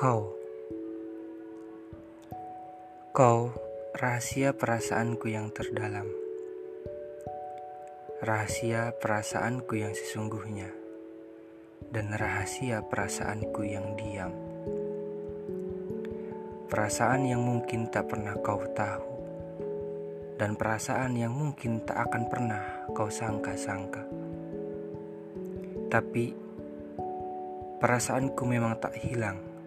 Kau. Kau rahasia perasaanku yang terdalam. Rahasia perasaanku yang sesungguhnya. Dan rahasia perasaanku yang diam. Perasaan yang mungkin tak pernah kau tahu. Dan perasaan yang mungkin tak akan pernah kau sangka-sangka. Tapi perasaanku memang tak hilang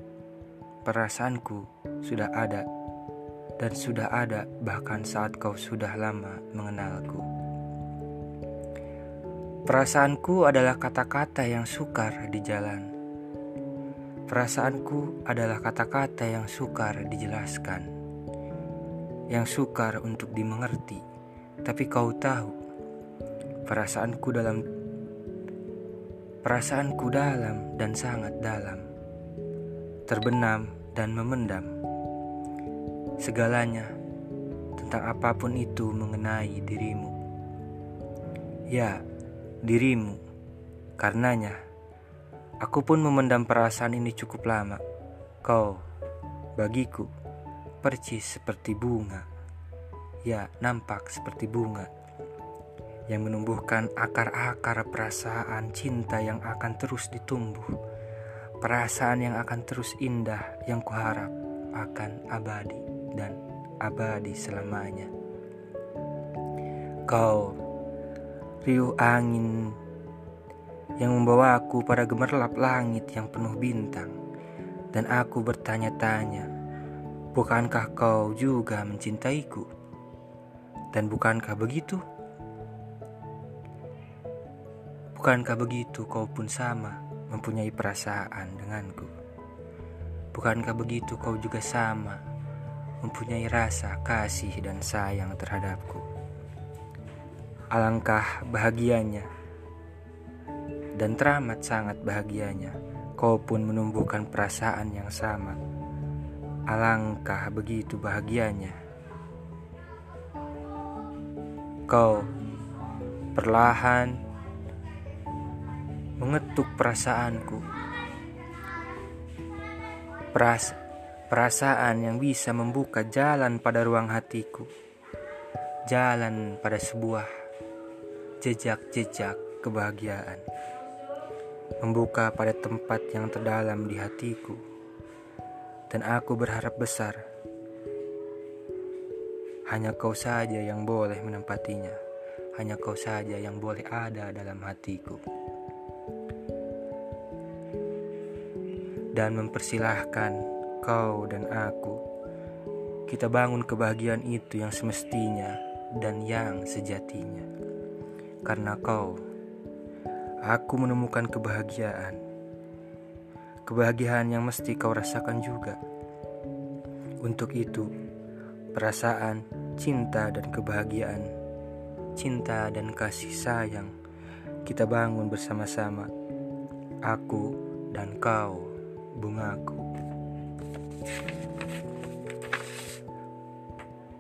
Perasaanku sudah ada dan sudah ada bahkan saat kau sudah lama mengenalku. Perasaanku adalah kata-kata yang sukar di jalan. Perasaanku adalah kata-kata yang sukar dijelaskan, yang sukar untuk dimengerti. Tapi kau tahu, perasaanku dalam perasaanku dalam dan sangat dalam terbenam dan memendam segalanya tentang apa pun itu mengenai dirimu. Ya, dirimu. Karenanya, aku pun memendam perasaan ini cukup lama. Kau, bagiku, percis seperti bunga. Ya, nampak seperti bunga yang menumbuhkan akar-akar perasaan cinta yang akan terus ditumbuh perasaan yang akan terus indah yang kuharap akan abadi dan abadi selamanya. Kau, riuh angin yang membawaku pada gemerlap langit yang penuh bintang, dan aku bertanya-tanya, bukankah kau juga mencintaiku? Dan bukankah begitu? Bukankah begitu kau pun sama? Mempunyai perasaan denganku. Bukankah begitu kau juga sama, mempunyai rasa kasih dan sayang terhadapku? Alangkah bahagianya dan teramat sangat bahagianya kau pun menumbuhkan perasaan yang sama. Alangkah begitu bahagianya. Kau perlahan mengetuk perasaanku. Peras perasaan yang bisa membuka jalan pada ruang hatiku. Jalan pada sebuah jejak-jejak kebahagiaan. Membuka pada tempat yang terdalam di hatiku. Dan aku berharap besar. Hanya kau saja yang boleh menempatinya. Hanya kau saja yang boleh ada dalam hatiku. Dan mempersilahkan kau dan aku. Kita bangun kebahagiaan itu yang semestinya dan yang sejatinya. Karena kau, aku menemukan kebahagiaan. Kebahagiaan yang mesti kau rasakan juga. Untuk itu, perasaan, cinta, dan kebahagiaan, cinta dan kasih sayang, kita bangun bersama-sama. Aku dan kau bungaku.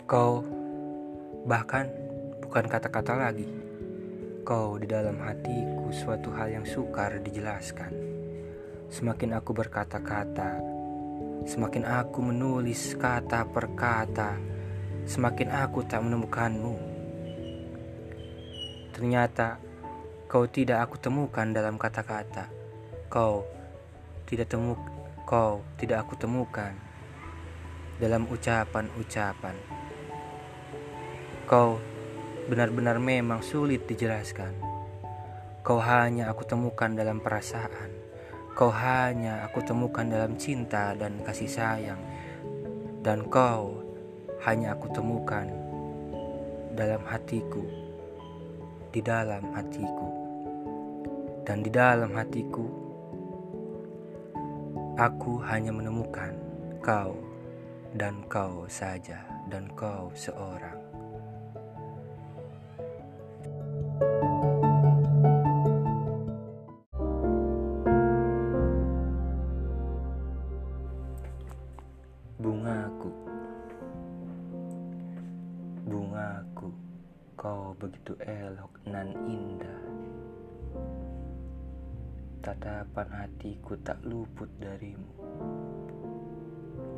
Kau bahkan bukan kata-kata lagi. Kau di dalam hatiku suatu hal yang sukar dijelaskan. Semakin aku berkata-kata, semakin aku menulis kata per kata, semakin aku tak menemukanmu. Ternyata kau tidak aku temukan dalam kata-kata. Kau tidak temu kau tidak aku temukan dalam ucapan-ucapan. Kau benar-benar memang sulit dijelaskan. Kau hanya aku temukan dalam perasaan. Kau hanya aku temukan dalam cinta dan kasih sayang. Dan kau hanya aku temukan dalam hatiku. Di dalam hatiku. Dan di dalam hatiku Aku hanya menemukan kau dan kau saja dan kau seorang. Bungaku. Bungaku. Kau begitu elok nan indah Tatapan hatiku tak luput darimu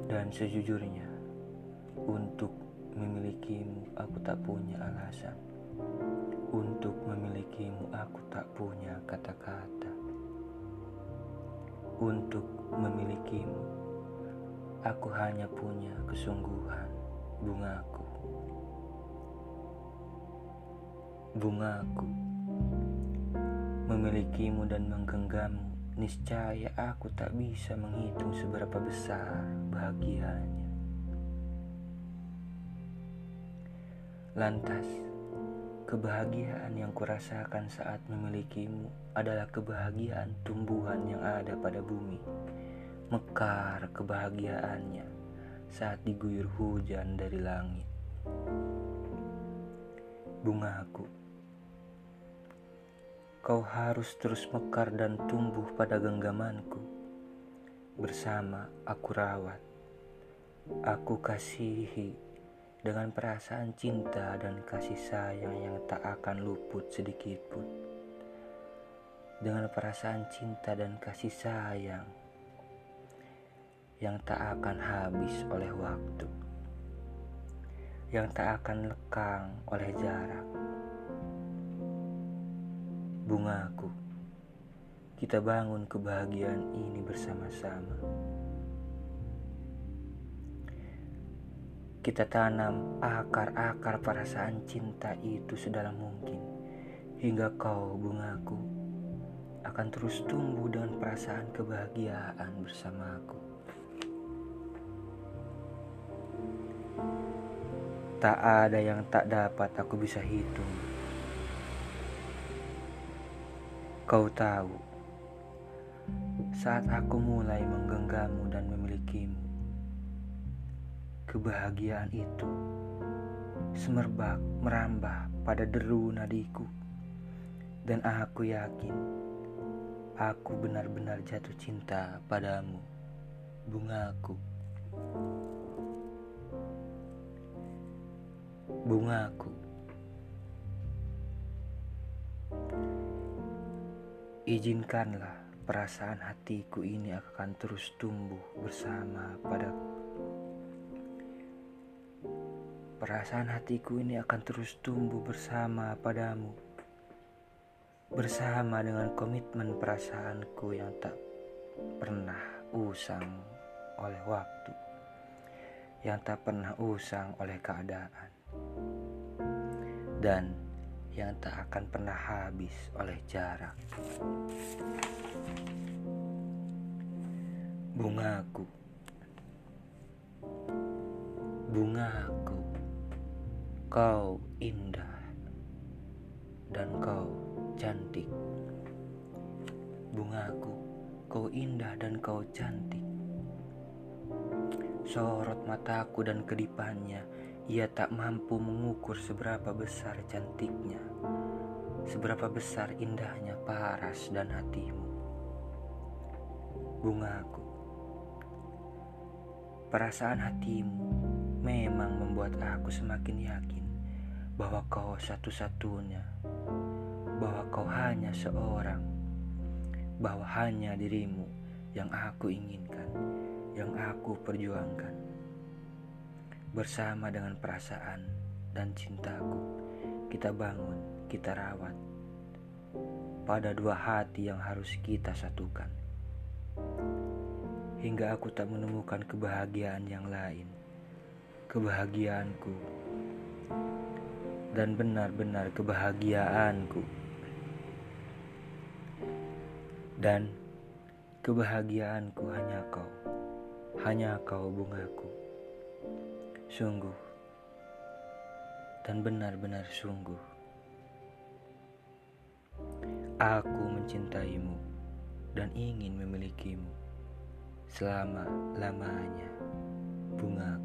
Dan sejujurnya, untuk memilikimu aku tak punya alasan. Untuk memilikimu aku tak punya kata-kata. Untuk memilikimu aku hanya punya kesungguhan bungaku. Bungaku memilikimu dan menggenggammu niscaya aku tak bisa menghitung seberapa besar bahagianya. Lantas, kebahagiaan yang kurasakan saat memilikimu adalah kebahagiaan tumbuhan yang ada pada bumi. Mekar kebahagiaannya saat diguyur hujan dari langit. Bungaku, kau harus terus mekar dan tumbuh pada genggamanku. Bersama aku rawat, aku kasihi dengan perasaan cinta dan kasih sayang yang tak akan luput sedikit pun. Dengan perasaan cinta dan kasih sayang yang tak akan habis oleh waktu, yang tak akan lekang oleh jarak. Bungaku, kita bangun kebahagiaan ini bersama-sama. Kita tanam akar-akar perasaan cinta itu sedalam mungkin hingga kau bungaku akan terus tumbuh dengan perasaan kebahagiaan bersamaku. Tak ada yang tak dapat aku bisa hitung. Kau tahu, saat aku mulai menggenggammu dan memilikimu, Kebahagiaan itu semerbak merambah pada deru nadiku dan aku yakin aku benar-benar jatuh cinta padamu, bungaku. Bungaku. Izinkanlah perasaan hatiku ini akan terus tumbuh bersama pada Perasaan hatiku ini akan terus tumbuh bersama padamu. Bersama dengan komitmen perasaanku yang tak pernah usang oleh waktu. Yang tak pernah usang oleh keadaan. Dan yang tak akan pernah habis oleh jarak. Bungaku. Bungaku. Kau indah dan kau cantik. Bungaku, kau indah dan kau cantik. Sorot mataku dan kedipannya, ia tak mampu mengukur seberapa besar cantiknya, seberapa besar indahnya paras dan hatimu. Bungaku, perasaan hatimu memang membuat aku semakin yakin bahwa kau satu-satunya, bahwa kau hanya seorang, bahwa hanya dirimu yang aku inginkan, yang aku perjuangkan. Bersama dengan perasaan dan cintaku, kita bangun, kita rawat pada dua hati yang harus kita satukan. Hingga aku tak menemukan kebahagiaan yang lain. Kebahagiaanku dan benar-benar kebahagiaanku. Dan kebahagiaanku hanya kau, hanya kau bungaku. Sungguh, dan benar-benar sungguh. Aku mencintaimu dan ingin memilikimu selama-lamanya, bungaku.